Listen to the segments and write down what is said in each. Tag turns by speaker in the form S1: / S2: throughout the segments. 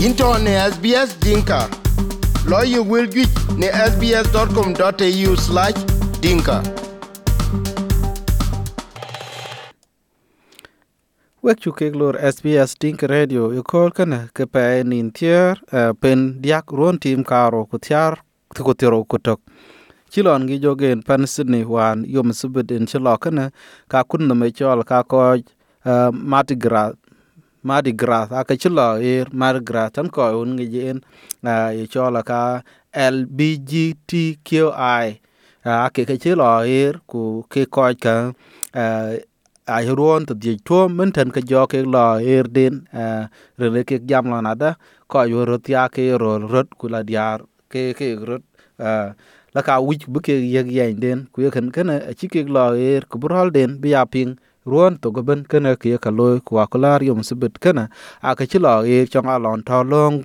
S1: into ne SBS Dinka. Lawyer will get ne sbs.com.au slash dinka.
S2: wek chu kek lor SBS Dink Radio i kol kana ke pe nin tier eh, pen diak ron tim karo ku tiar ku tiro ku tok chilon gi jogen pan Sydney wan yom subit in chilo kana ka kun no me chol ka ko uh, Mardi Gras. Mardi Gras aka chilo er Mardi Gras tan ko un ngi jen na e chola ka LBGTQI uh, ake ke chilo ir ku ke ko ka uh, ai ruon to di to men tan ka jo ke lo ir din re le ke jam lo na da ko yo ro tia ke ro rot ku la diar ke ke rot la ka wich bu ke yeg yen den ku ye kan kana a chi ke lo ir ku brol den bi ya ping ruon to go ben kana ke ka lo ku a kular yom sibit kana a ka chi lo er chong a lon to long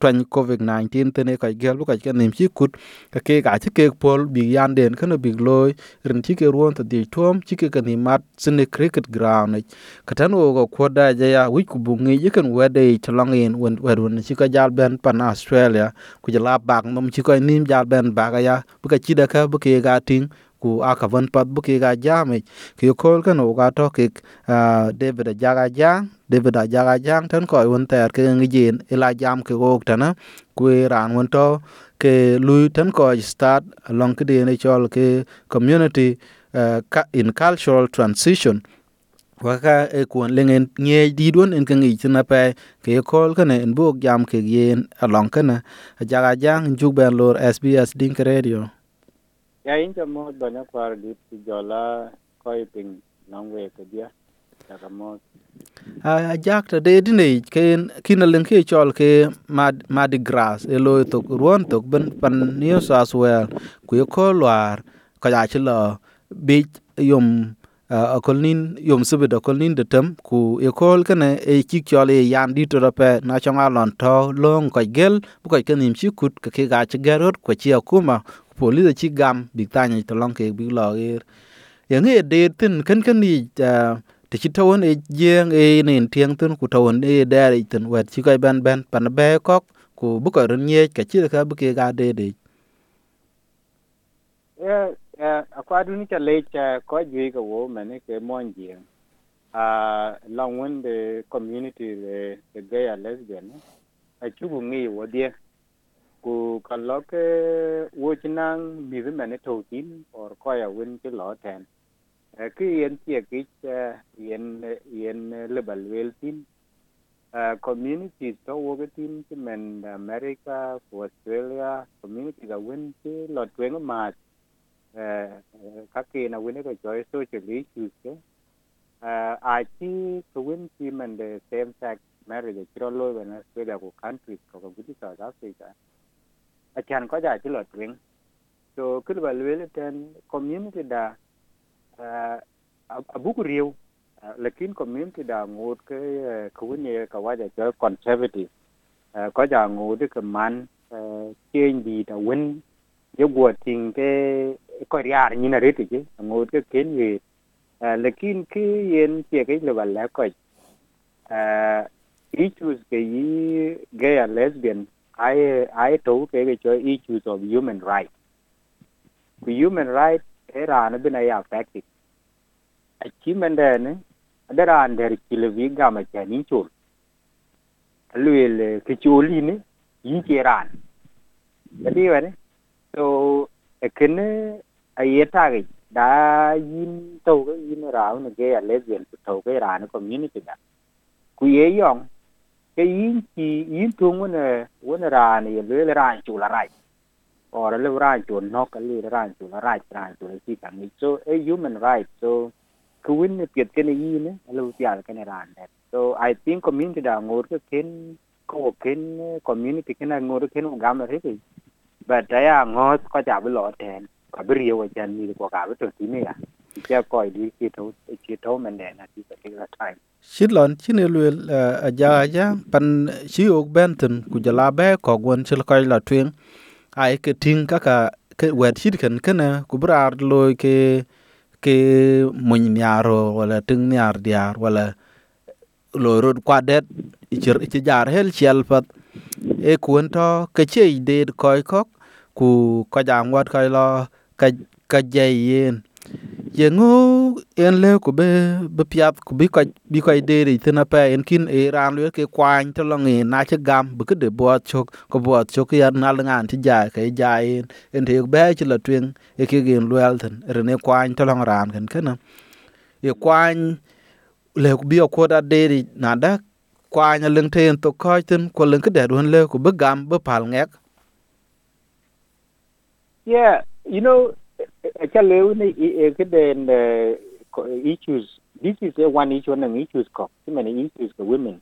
S2: twany covid 19 tene ka gel bu ka ka nim chi kut ka ke ga chi ke pol bi yan den kana bi loy rin chi ke ruon to di tom chi ke ka ni mat sine cricket ground ka tan o go ko da ja ya wi ku bu ngi ye kan wede to long in wen wen wen chi ka jal ben pan australia. Ku ja la bak nom chi ko nim jal ben ba ga ya bu ka chi da ka bu ke ga ting ku akavan pat buki ga jami ki kol kan o ga to ki david jaga jang david jaga jang tan ko won ter ke ngijin ila jam ke go tana ku ran won to ke lui tan ko start along ke de ne chol ke community uh, in cultural transition. Waka e kuon lengen nye di duon en kangi tina pe ke kol kana en buk jam ke yen along kana jaga jang juk ben lor SBS Dink Radio
S3: ya in cha mo do kwar di ti jola koi ping nong we ke dia, ya ka mo.
S2: A jak ta de dine ken kina len ke chol ke mad mad grass e lo to ruon to ben pan new south well ku ye ko lwar ka ya chilo bi yum akolnin yom sebe da kolnin de tem, ku e kol kana e chik chol e yan di to pe, na chonga lon to long ko gel, bu ko kenim chi kut ka ke ga chi garot ko chi akuma police chi gam big tanya to long ke big lo er yang e de tin ken ken ni te chi tawon e jeng e nin tiang tin ku tawon e da ri tin wet chi kai ban ban pan be kok ku bu ko ren ye ka chi ka bu ke ga de de
S3: ya ya akwa du ni cha le cha ko ji ga wo me ne ke mon ji a long when the community the the gay and lesbian a chu bu ngi wo dia ku ka lo ke wo chi nang mi vi me ne to tin or ko ya win chi lo ten ki yen tie ki yen yen level bal wel tin. Community to wo ke tin ti men america ku australia, community da win ti lo twen ma các kỳ nào win cái joy social issues ke a chi ko win ti men the same sex marriage chiro lo ben australia ku countries ko ko guti south africa a chan ko ja chilo twing so kul bal wel ten community da abuku riu lakin community da ngot ke kuwini ka waja cho conservative. Có ja ngot ke man chen di da win. Ye go ting ke ko riar ni na reti ke ngot ke ken ye lakin ke yen che ke le bal ko issues ke yi gay and lesbian ai ai to ke ke cho issues of human right ku human right era na bina ya affected. Achievement ne adara under kilovi gama chani chul luel ke chuli ne yin cheran jadi wane so ekene ayeta ge da yin to ge yin rao ne ge a lesbian to ge ran community da ku ye yong ke yin chi yin tung ne wona ran ye luel ran chula rai or le ran chul no ka le ran chula rai ran chula chi kan so a human right so kuwin ne piet kene yi ne alu pial kene ran det so i think community da ngur ke ken ko ken community kena ngur ken gam re ke but ya ngot ko ja bi lo ten ka bi riyo jan ni ko ka bi to ti ne ya ya ko di ki to ki to men de na ti particular time
S2: shit lon chine lu a ja ja pan chi ok benten ku ja la be ko gon chil ko la twin ai ke ting ka ke wet shit ken kana ku brar lo ke ke mun niaro wala ting nyar diar wala lo rod kwa kwadet ichir ichi jar hel chiel pat e kun to ke che de ko kok ku ka jang wat ko lo ka ka jayen jengu en le ku be be piat ku bi ka bi ka de ri tena pa en kin e ran le ke kwang to lo ngi na che gam bu ke de bo chok, ko bo chok ya na le ngan ti ja, ke ja en en te be che la twen e ke gen lwel ten e re ne kwang to lo ran ken ken e kwang le ku bi ko da de ri na da kwang le lưng ten to ko ten ko le ke de won le ku be gam, be pal ngek.
S3: Yeah, you know cha leu ni e ke den issues this is a one issue and issues ko too many issues for women.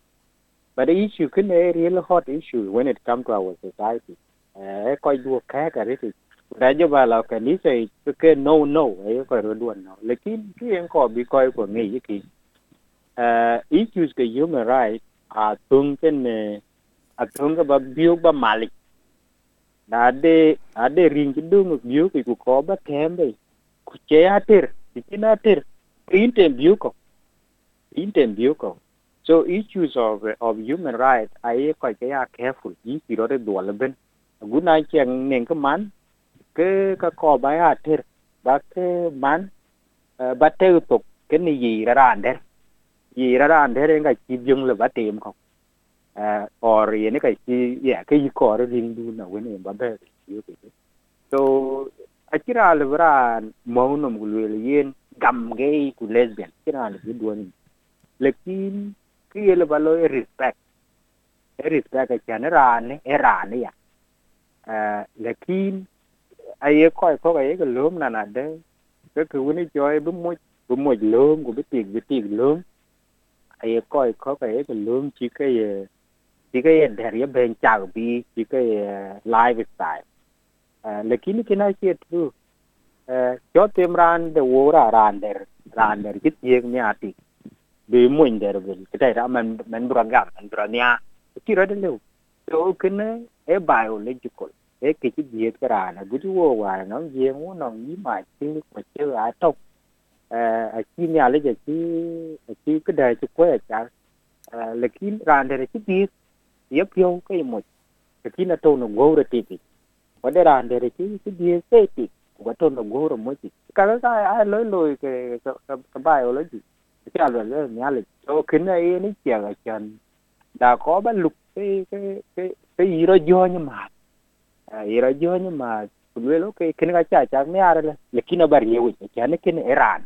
S3: But the issue can a real hot issue when it come to our society. Eh ko du ka ka ri da jo ba la ka ni sai ke no no e ko ro duan no. Lekin ki en ko bi ko ko ngi ki uh, issues ke human rights a tung ken a tung ba biu ba malik na ade ade ring dung biu ki ku ko ba kembe ku che atir ki na atir intem biu ko intem biu ko so issues of of human rights, ai ko ke ya careful yi ki ro de do le ben gu na cheng neng ka man ke ka ko ba atir ba ke man ba te tok ke ni yi ra ran der yi ra ran der nga chi jung le ba tem ko uh, or ye ne ka chi ya yi ko ring du na we ba be so akira le bra mo yen gam gay ku lesbian kira le du lekin ki ye le respect. Respect ka ne ra ya uh, lekin aye ko ko ga ye ko na na de ke ku ni joy bu mo bu mo lum ku bi tik bi tik lum aye ko ko ga chi ye chỉ cái để ya ben bi chỉ cái lifestyle lakini kina chi tu cho tem ran de wo ra ran der ran der kit yek ni ati bi mun der bil kita ra man man bra gam man bra nya ki ra de lu cái kene e biological e ki chi diet ka ra na gu wo wa no ye mu no ni ma chi ko che a to a chi nya le chi a chi cái đời chi ko cha lakin ran der chi diet yep yo kai mo ki na to no go re ti wa de ran de ki ki die se ti wa to no go ro mo ti ka ka ka a lo lo ke ka ba yo lo ji ki a lo le ni ale to kin na e ni che ga chan da ko ba lu ke ke ke ke yi ro jo ni ma a yi ro jo ni ma ku le lo ke kin ga cha cha me ara le le kin ba ri yo cha ne kin iran.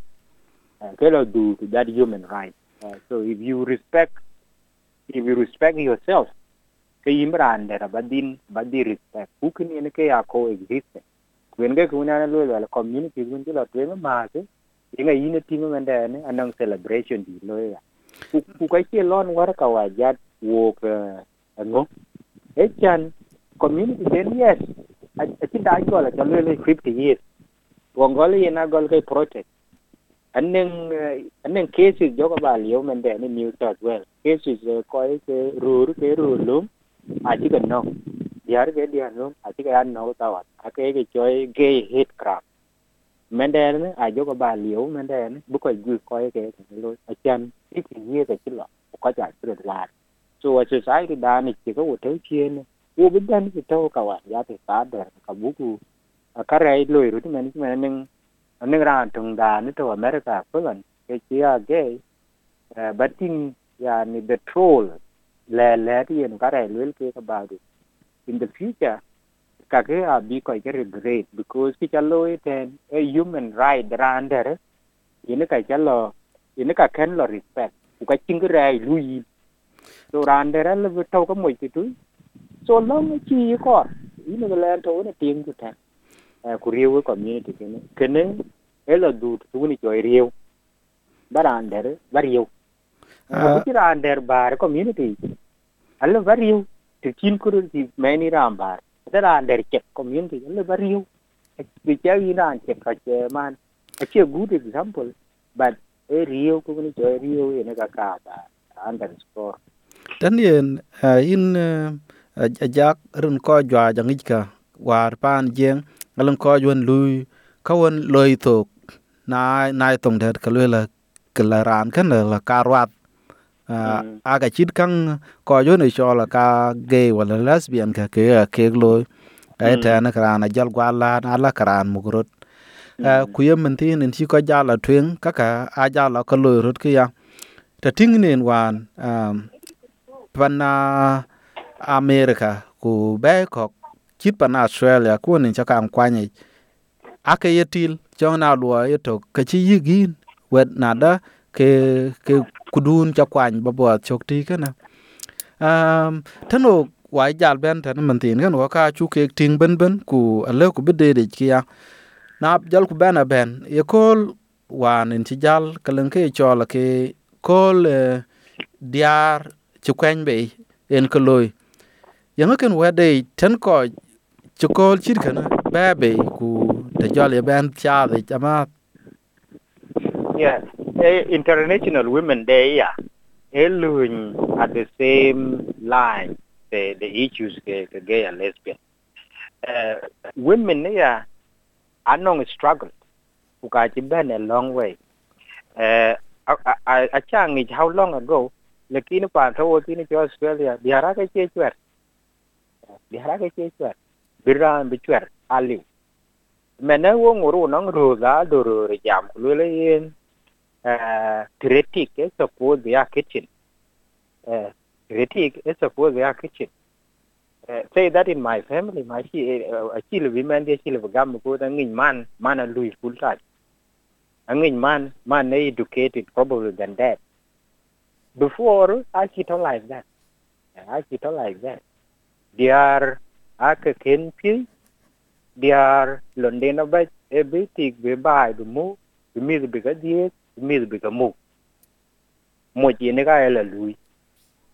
S3: Ke lo do that human right uh, so if you respect if you respect yourself ke imran dera badin badi respect ku kini ke ya co exist kwen ke kuna na lo la community kun ti la twen ma ke inga ine timo mende ne anang celebration di lo ya. Ku ka ke lon war ka wa jat wo ke ngo. E chan community den yes a ti da ko la ka lo le 50 years. Wong gol gol ke protest. Aneng aneng cases jo ba liyo mende ne new south wales cases ko ke rur ke rur lum aji kan no. Diar ke dia no aji an no tawat. Ake ke choi gay hate crap. Mende ne ajo ko ba liu, mende ne, bu ko ju ko ke lo achan ti ti ye ke chilo ko ja sure la. So, a society da ni ti ko to chien wo bu dan ti to ka wa, ya te ta der, ka buku akare lo ru ti men men ning ning ran tung da ni to america ko lan ke chi a gay eh, batin ya ni the troll le le ti en kare lwel ke about it in the future ka ke a bi ko ke regret because ki chalo iten a human right rander yin ka chalo yin ka ken lo respect. Ku ka ching re lu yi so rander le bi to ka mo ti tu so long chi ko yin ga le to ne ting ku ta ku riu community kene kene elo du tu ni joy riu barander bariu uh, rander bar community alla variu te kin kuru di meni rambar da rander ke community alla variu bi ke yin ran ke ka ke man a ke good example but e rio ko ni jo rio e ne ka ka ba underscore
S2: dan yen in ajak run ko jwa jangi ka war pan jeng alun ko jwan lui. Kawon loy tok na na tong der ka la kala ran kan la karwat uh,
S3: Mm.
S2: aga chit kang ko yo ne cho la ka gay wala lesbian ka ke ke lo ai
S3: Mm.
S2: ta na kran jal gwa la na la kran mugrot ku yem min tin en chi ko jala twen kaka a jala ko lo rot ki ya ta ting nen wan um, pana america ku be ko chit pana australia ku nin cha kam kwanye ake yetil chong na luo yeto ka chi yigin wet nada ke ke kudun cha kwany babo chok ti kana um tano wai jal ben tan man tin kan wa ka chu ke ting ben ben ku ale ku bede de kia na jal ku bena ben ye kol wan in ti jal kalen ke chola ke kol eh, diar chu kwen be en ko loy yang ken wede tan ko chu kol chir kana ba be ku te jal ye ben cha de chama
S3: Yeah, International Women Day, yeah, alluring at the same line the the issues ke gay and lesbian. Uh, women, yeah, are not struggle. Because it's been a long way. Uh, I, I, I how long ago. Lakini pa tawo tini cho Australia, biara ka che chwer. Biara ka che chwer. Biran bi chwer ali. Mene wo nguru nang ro ga do ro re jam yin. Uh, critic is supposed be a kitchen. Uh, critic is supposed be a kitchen. Uh, say that in my family, my chi uh, chi le women dia chi le gam ko da ngin man man a lui full time. A ngin man man they educated probably than that. Before I see it like that. I see it like that. They are aka ken pi they are london ba e be tik be bai be mu be mi be bi die mu mo ji ne ga la lui.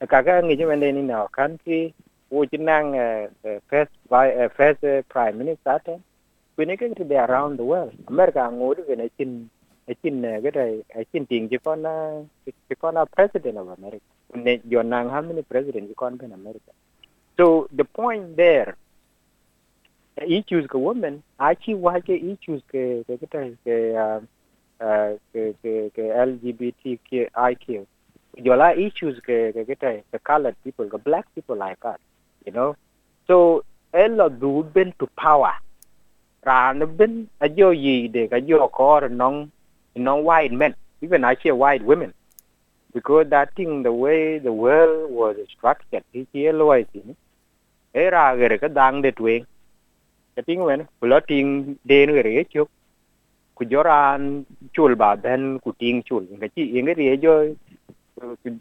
S3: Ka ga ngi je men na kan ki wo ji nang eh, eh, first by uh, first uh, prime minister ta we ne ke to around the world. America ngo de ne chin a chin cái này a chin ting ji con ji con president of america. Ne yo nang how many president ji con in america. So the point there issues ke women achi wa ke issues ke ke ke ke uh, uh, ke ke ke LGBTQIQ yola issues ke ke ke the colored people the black people like us you know. So ella du ben to power. Ran ben yo yi de ka yo ko non non white men even I see white women. Because that thing the way the world was structured he always era gere ka dang de twen cái tiếng wen, ku lo tiếng đê nữa rồi chụp ku joran chul ba ben ku ting chul cái chi cái gì jo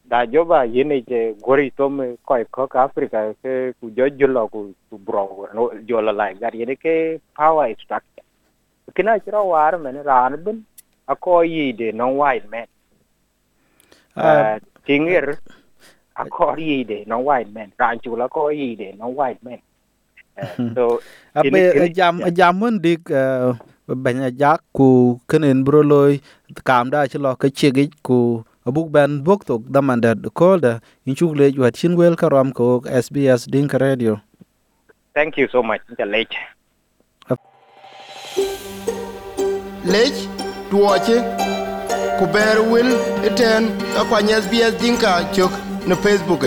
S3: da jo ba yin ne je gori tom ko ko africa ke ku jo julo ku ku bro no jo la like that yin ke power structure. Kina chira war men ran ben a ko yi de no white man uh, tiếng ir a ko yi de no white man ran chula ko yi de no white man so
S2: abe jam jam mun dik banya jak ku kenen bro loy kam da chlo ke chegi ku abuk ban bok tok damanda ko da inchuk le wat chin wel karam ko SBS Dink Radio.
S3: Thank you so much. The late
S1: lech tuoche ku ber wil iten ka kwany SBS Dinka chok na Facebook